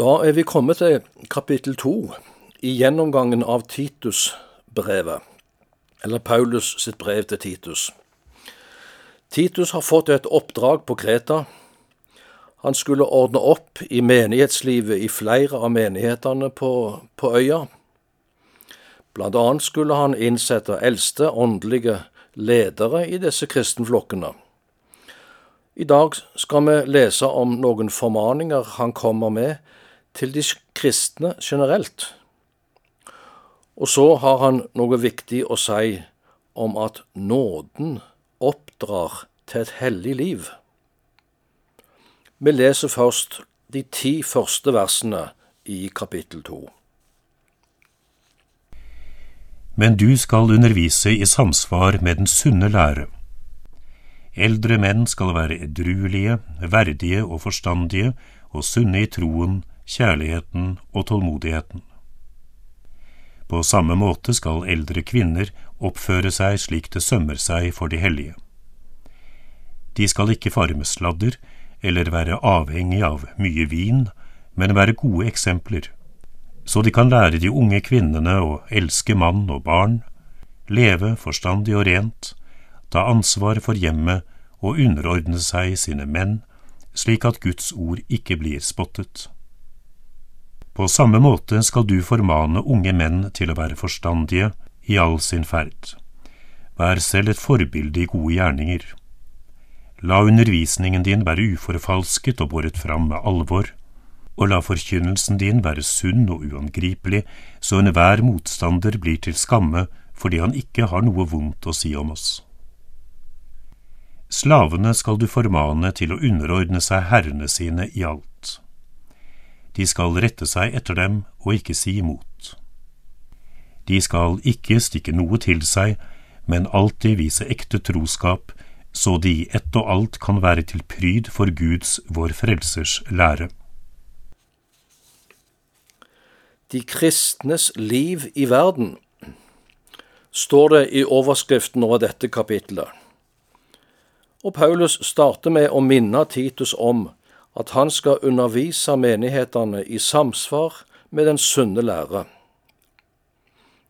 Da er vi kommet til kapittel to i gjennomgangen av Titus-brevet, eller Paulus sitt brev til Titus. Titus har fått et oppdrag på Kreta. Han skulle ordne opp i menighetslivet i flere av menighetene på, på øya. Blant annet skulle han innsette eldste åndelige ledere i disse kristenflokkene. I dag skal vi lese om noen formaninger han kommer med til de kristne generelt. Og så har han noe viktig å si om at nåden oppdrar til et hellig liv. Vi leser først de ti første versene i kapittel to. Men du skal undervise i samsvar med den sunne lære Eldre menn skal være edruelige, verdige og forstandige og sunne i troen, kjærligheten og tålmodigheten. På samme måte skal eldre kvinner oppføre seg slik det sømmer seg for de hellige. De skal ikke fare med sladder eller være avhengig av mye vin, men være gode eksempler, så de kan lære de unge kvinnene å elske mann og barn, leve forstandig og rent, ta ansvar for hjemmet og underordne seg sine menn, slik at Guds ord ikke blir spottet. På samme måte skal du formane unge menn til å være forstandige i all sin ferd. Vær selv et forbilde i gode gjerninger. La undervisningen din være uforfalsket og båret fram med alvor, og la forkynnelsen din være sunn og uangripelig, så enhver motstander blir til skamme fordi han ikke har noe vondt å si om oss. Slavene skal du formane til å underordne seg herrene sine i alt. De skal rette seg etter dem og ikke si imot. De skal ikke stikke noe til seg, men alltid vise ekte troskap, så de i ett og alt kan være til pryd for Guds, vår Frelsers, lære. De kristnes liv i verden, står det i overskriften over dette kapitlet. Og Paulus starter med å minne Titus om at han skal undervise menighetene i samsvar med den sunne lære.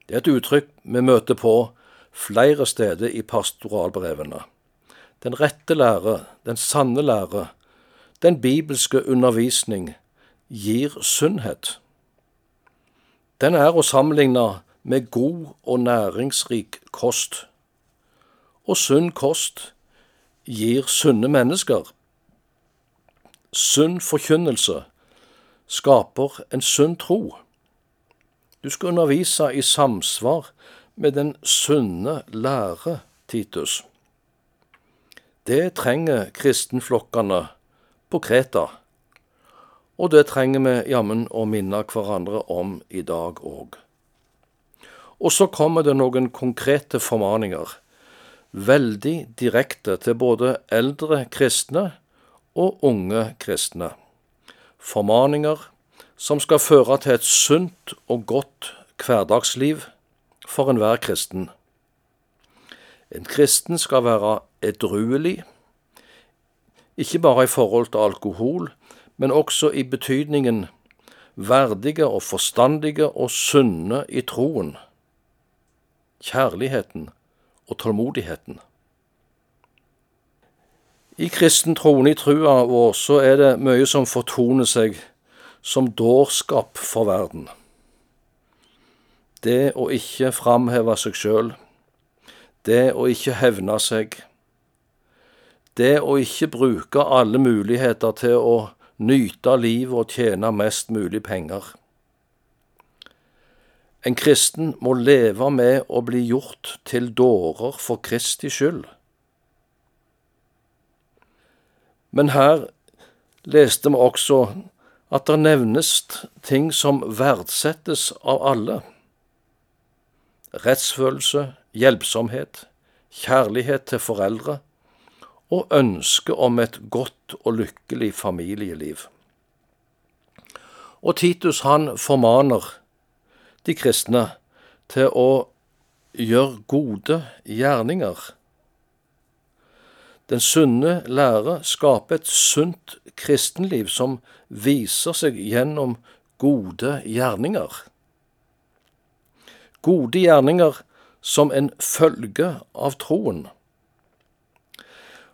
Det er et uttrykk vi møter på flere steder i pastoralbrevene. Den rette lære, den sanne lære, den bibelske undervisning gir sunnhet. Den er å sammenligne med god og næringsrik kost. Og sunn kost gir sunne mennesker. Sunn forkynnelse skaper en sunn tro. Du skal undervise i samsvar med den sunne lære, Titus. Det trenger kristenflokkene på Kreta, og det trenger vi jammen å minne hverandre om i dag òg. Og så kommer det noen konkrete formaninger veldig direkte til både eldre kristne og unge kristne. Formaninger som skal føre til et sunt og godt hverdagsliv for enhver kristen. En kristen skal være edruelig, ikke bare i forhold til alkohol, men også i betydningen verdige og forstandige og sunne i troen, kjærligheten og tålmodigheten. I kristen troen, i trua vår, så er det mye som fortoner seg som dårskap for verden. Det å ikke framheve seg sjøl, det å ikke hevne seg, det å ikke bruke alle muligheter til å nyte livet og tjene mest mulig penger. En kristen må leve med å bli gjort til dårer for Kristi skyld. Men her leste vi også at det nevnes ting som verdsettes av alle. Rettsfølelse, hjelpsomhet, kjærlighet til foreldre og ønske om et godt og lykkelig familieliv. Og Titus han formaner de kristne til å gjøre gode gjerninger. Den sunne lære skaper et sunt kristenliv som viser seg gjennom gode gjerninger. Gode gjerninger som en følge av troen.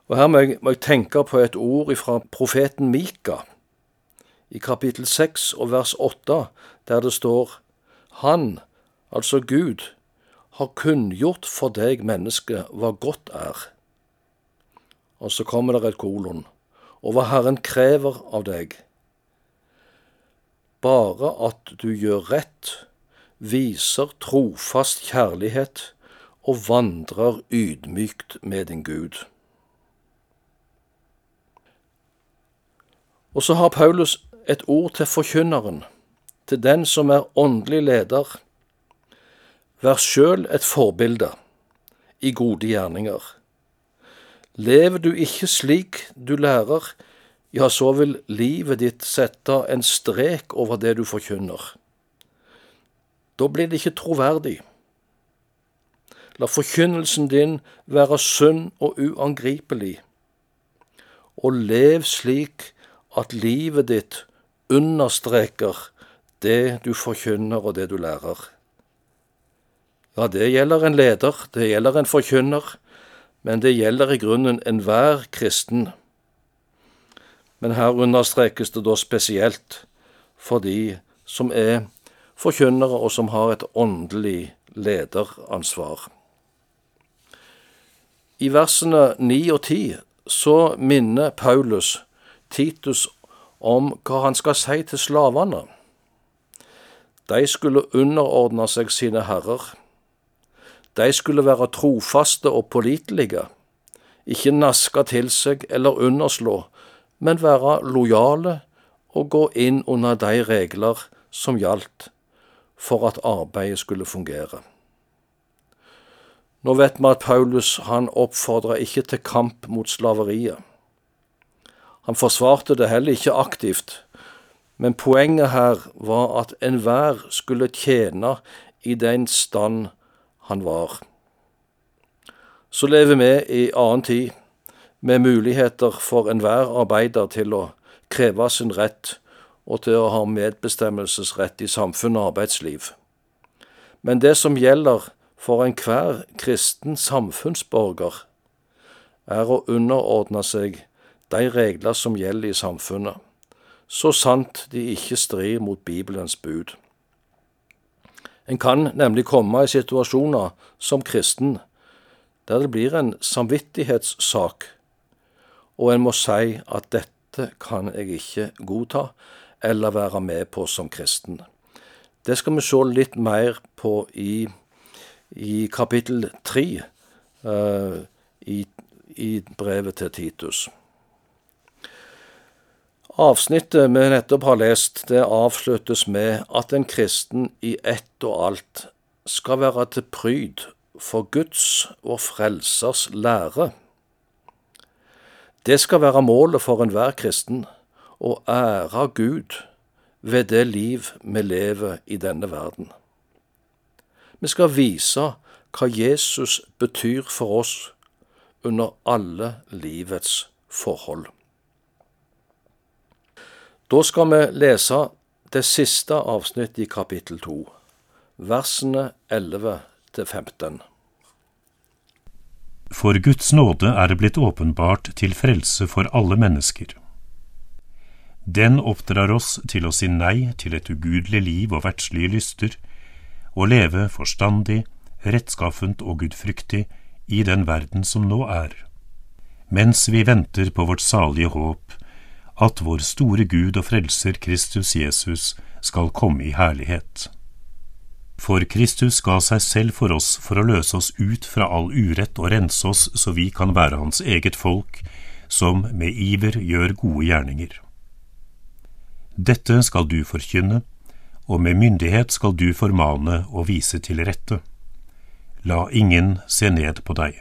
Og Her må jeg, må jeg tenke på et ord fra profeten Mika, i kapittel 6 og vers 8, der det står Han, altså Gud, har kunngjort for deg, menneske, hva godt er. Og så kommer det et kolon, og hva Herren krever av deg. Bare at du gjør rett, viser trofast kjærlighet og vandrer ydmykt med din Gud. Og så har Paulus et ord til forkynneren, til den som er åndelig leder. Vær sjøl et forbilde i gode gjerninger. Lever du ikke slik du lærer, ja, så vil livet ditt sette en strek over det du forkynner. Da blir det ikke troverdig. La forkynnelsen din være sunn og uangripelig, og lev slik at livet ditt understreker det du forkynner og det du lærer. Ja, det gjelder en leder, det gjelder en forkynner, men det gjelder i grunnen enhver kristen. Men her understrekes det da spesielt for de som er forkynnere, og som har et åndelig lederansvar. I versene 9 og 10 så minner Paulus Titus om hva han skal si til slavene. De skulle underordne seg sine herrer. De skulle være trofaste og pålitelige, ikke naske til seg eller underslå, men være lojale og gå inn under de regler som gjaldt for at arbeidet skulle fungere. Nå vet vi at Paulus han oppfordra ikke til kamp mot slaveriet. Han forsvarte det heller ikke aktivt, men poenget her var at enhver skulle tjene i den stand han var. Så lever vi i annen tid, med muligheter for enhver arbeider til å kreve sin rett og til å ha medbestemmelsesrett i samfunn og arbeidsliv. Men det som gjelder for enhver kristen samfunnsborger, er å underordne seg de regler som gjelder i samfunnet, så sant de ikke strir mot Bibelens bud. En kan nemlig komme i situasjoner som kristen der det blir en samvittighetssak, og en må si at dette kan jeg ikke godta, eller være med på som kristen. Det skal vi se litt mer på i, i kapittel tre uh, i, i brevet til Titus. Avsnittet vi nettopp har lest, det avsluttes med at en kristen i ett og alt skal være til pryd for Guds og Frelsers lære. Det skal være målet for enhver kristen å ære Gud ved det liv vi lever i denne verden. Vi skal vise hva Jesus betyr for oss under alle livets forhold. Da skal vi lese det siste avsnittet i kapittel 2, versene 11 til 15. For Guds nåde er det blitt åpenbart til frelse for alle mennesker. Den oppdrar oss til å si nei til et ugudelig liv og verdslige lyster, og leve forstandig, rettskaffent og gudfryktig i den verden som nå er, mens vi venter på vårt salige håp, at vår store Gud og Frelser Kristus Jesus skal komme i herlighet. For Kristus ga seg selv for oss for å løse oss ut fra all urett og rense oss så vi kan være Hans eget folk, som med iver gjør gode gjerninger. Dette skal du forkynne, og med myndighet skal du formane og vise til rette. La ingen se ned på deg.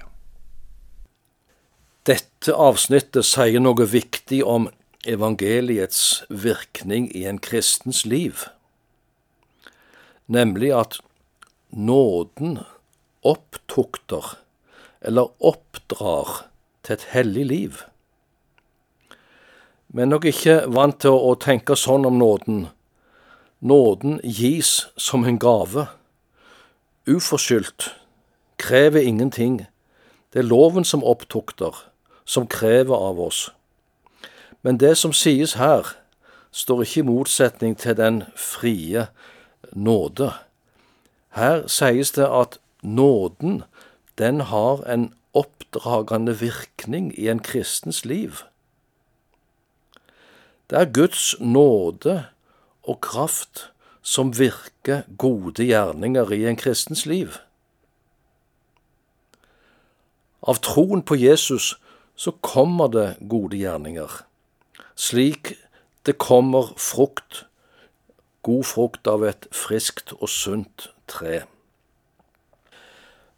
Dette avsnittet sier noe viktig om evangeliets virkning i en kristens liv, nemlig at nåden opptukter eller oppdrar til et hellig liv. Vi er nok ikke vant til å tenke sånn om nåden. Nåden gis som en gave. Uforskyldt. Krever ingenting. Det er loven som opptukter, som krever av oss. Men det som sies her, står ikke i motsetning til den frie nåde. Her sies det at nåden, den har en oppdragende virkning i en kristens liv. Det er Guds nåde og kraft som virker gode gjerninger i en kristens liv. Av troen på Jesus så kommer det gode gjerninger, slik det kommer frukt, god frukt av et friskt og sunt tre.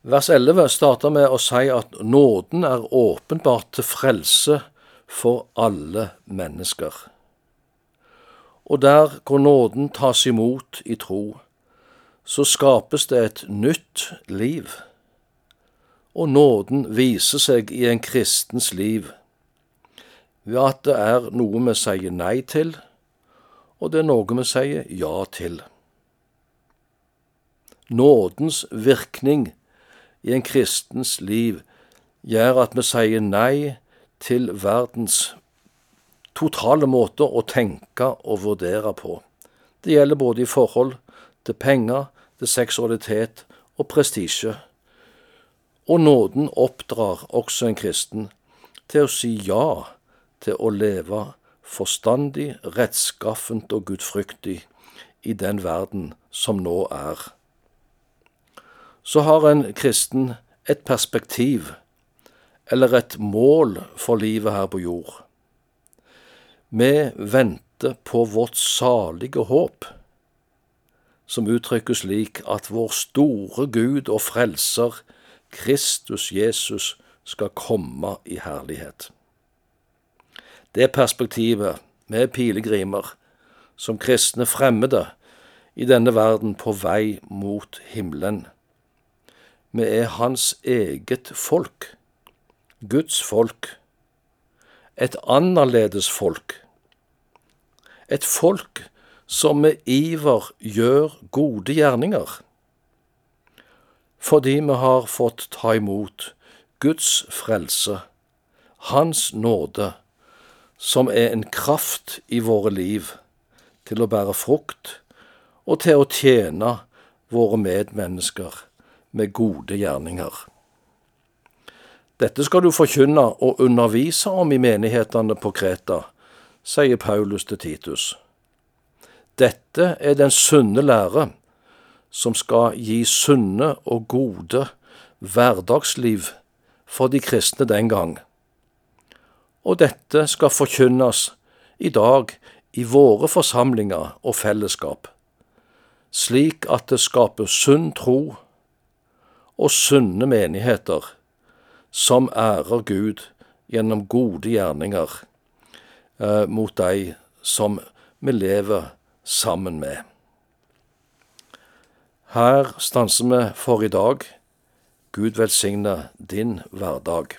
Vers 11 starter med å si at nåden er åpenbart til frelse for alle mennesker. Og der hvor nåden tas imot i tro, så skapes det et nytt liv. Og nåden viser seg i en kristens liv ved at det er noe vi sier nei til, og det er noe vi sier ja til. Nådens virkning i en kristens liv gjør at vi sier nei til verdens totale måte å tenke og vurdere på. Det gjelder både i forhold til penger, til seksualitet og prestisje. Og nåden oppdrar også en kristen til å si ja til å leve forstandig, rettskaffent og gudfryktig i den verden som nå er. Så har en kristen et perspektiv, eller et mål for livet her på jord. Vi venter på vårt salige håp, som uttrykkes slik at vår store Gud og Frelser, Kristus Jesus, skal komme i herlighet. Det perspektivet, med pilegrimer, som kristne fremmede i denne verden på vei mot himmelen. Vi er hans eget folk, Guds folk, et annerledes folk, et folk som med iver gjør gode gjerninger, fordi vi har fått ta imot Guds frelse, Hans nåde, som er en kraft i våre liv til å bære frukt og til å tjene våre medmennesker med gode gjerninger. Dette skal du forkynne og undervise om i menighetene på Kreta, sier Paulus til Titus. Dette er den sunne lære, som skal gi sunne og gode hverdagsliv for de kristne den gang og dette skal forkynnes i dag i våre forsamlinger og fellesskap, slik at det skaper sunn tro og sunne menigheter som ærer Gud gjennom gode gjerninger eh, mot de som vi lever sammen med. Her stanser vi for i dag. Gud velsigne din hverdag.